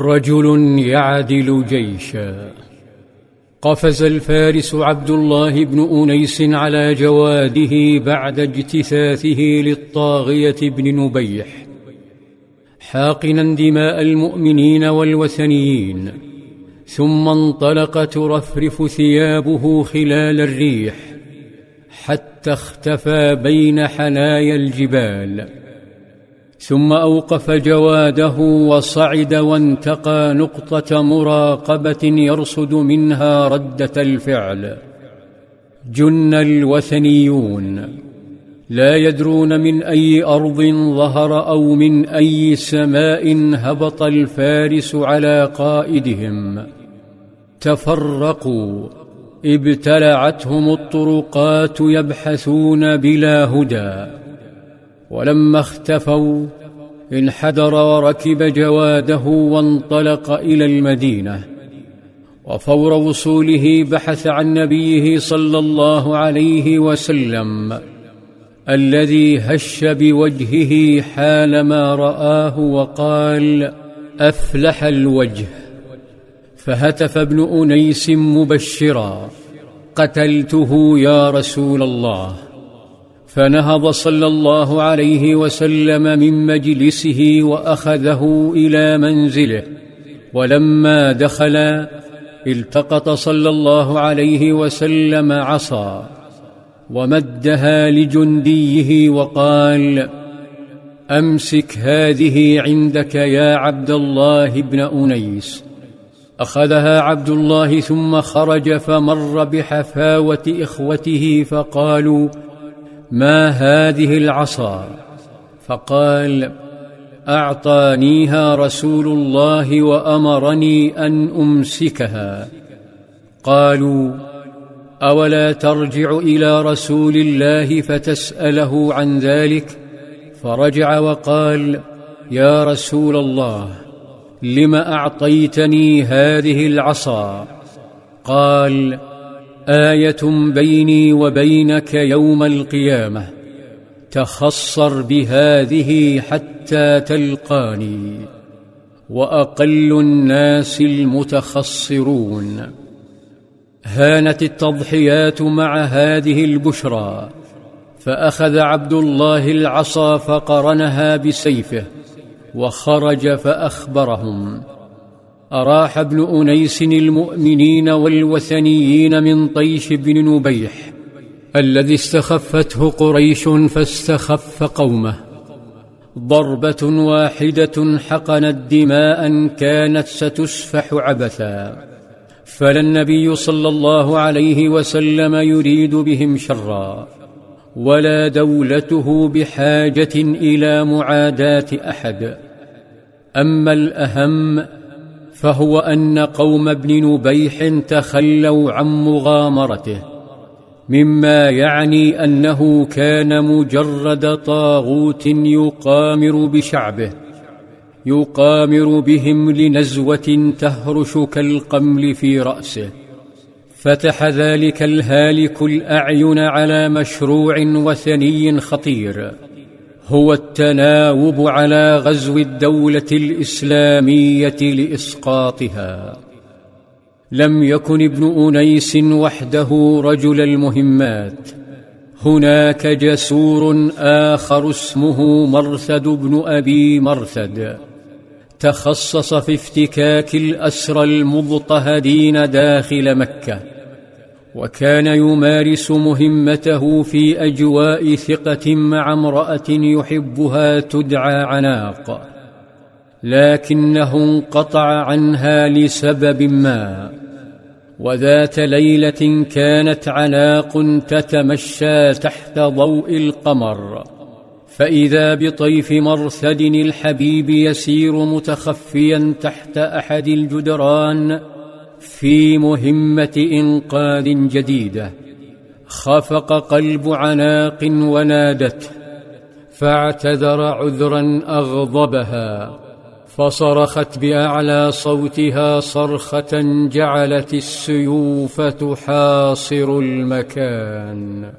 رجل يعدل جيشا. قفز الفارس عبد الله بن أنيس على جواده بعد اجتثاثه للطاغية بن نبيح حاقنا دماء المؤمنين والوثنيين ثم انطلق ترفرف ثيابه خلال الريح حتى اختفى بين حنايا الجبال. ثم أوقف جواده وصعد وانتقى نقطة مراقبة يرصد منها ردة الفعل. جن الوثنيون. لا يدرون من أي أرض ظهر أو من أي سماء هبط الفارس على قائدهم. تفرقوا. ابتلعتهم الطرقات يبحثون بلا هدى. ولما اختفوا انحدر وركب جواده وانطلق إلى المدينة. وفور وصوله بحث عن نبيه صلى الله عليه وسلم الذي هش بوجهه حالما رآه وقال أفلح الوجه. فهتف ابن أنيس مبشرا قتلته يا رسول الله. فنهض صلى الله عليه وسلم من مجلسه وأخذه إلى منزله. ولما دخل التقط صلى الله عليه وسلم عصا ومدها لجنديه وقال أمسك هذه عندك يا عبد الله بن أنيس. أخذها عبد الله ثم خرج فمر بحفاوة إخوته فقالوا ما هذه العصا؟ فقال أعطانيها رسول الله وأمرني أن أمسكها. قالوا أولا ترجع إلى رسول الله فتسأله عن ذلك؟ فرجع وقال يا رسول الله لم أعطيتني هذه العصا؟ قال آية بيني وبينك يوم القيامة تخصر بهذه حتى تلقاني وأقل الناس المتخصرون. هانت التضحيات مع هذه البشرى فأخذ عبد الله العصا فقرنها بسيفه وخرج فأخبرهم. أراح ابن أنيس المؤمنين والوثنيين من طيش بن نبيح الذي استخفته قريش فاستخف قومه. ضربة واحدة حقنت دماء كانت ستسفح عبثا. فلا النبي صلى الله عليه وسلم يريد بهم شرا ولا دولته بحاجة إلى معاداة أحد. أما الأهم فهو أن قوم ابن نبيح تخلوا عن مغامرته مما يعني أنه كان مجرد طاغوت يقامر بشعبه يقامر بهم لنزوة تهرش كالقمل في رأسه. فتح ذلك الهالك الأعين على مشروع وثني خطير. هو التناوب على غزو الدولة الإسلامية لإسقاطها. لم يكن ابن أنيس وحده رجل المهمات. هناك جسور آخر اسمه مرثد بن أبي مرثد. تخصص في افتكاك الأسرى المضطهدين داخل مكة. وكان يمارس مهمته في أجواء ثقة مع امرأة يحبها تدعى عناق لكنه انقطع عنها لسبب ما. وذات ليلة كانت عناق تتمشى تحت ضوء القمر فإذا بطيف مرثد الحبيب يسير متخفيا تحت أحد الجدران في مهمة إنقاذ جديدة خفق قلب عناق ونادته فاعتذر عذرا أغضبها فصرخت بأعلى صوتها صرخة جعلت السيوف تحاصر المكان.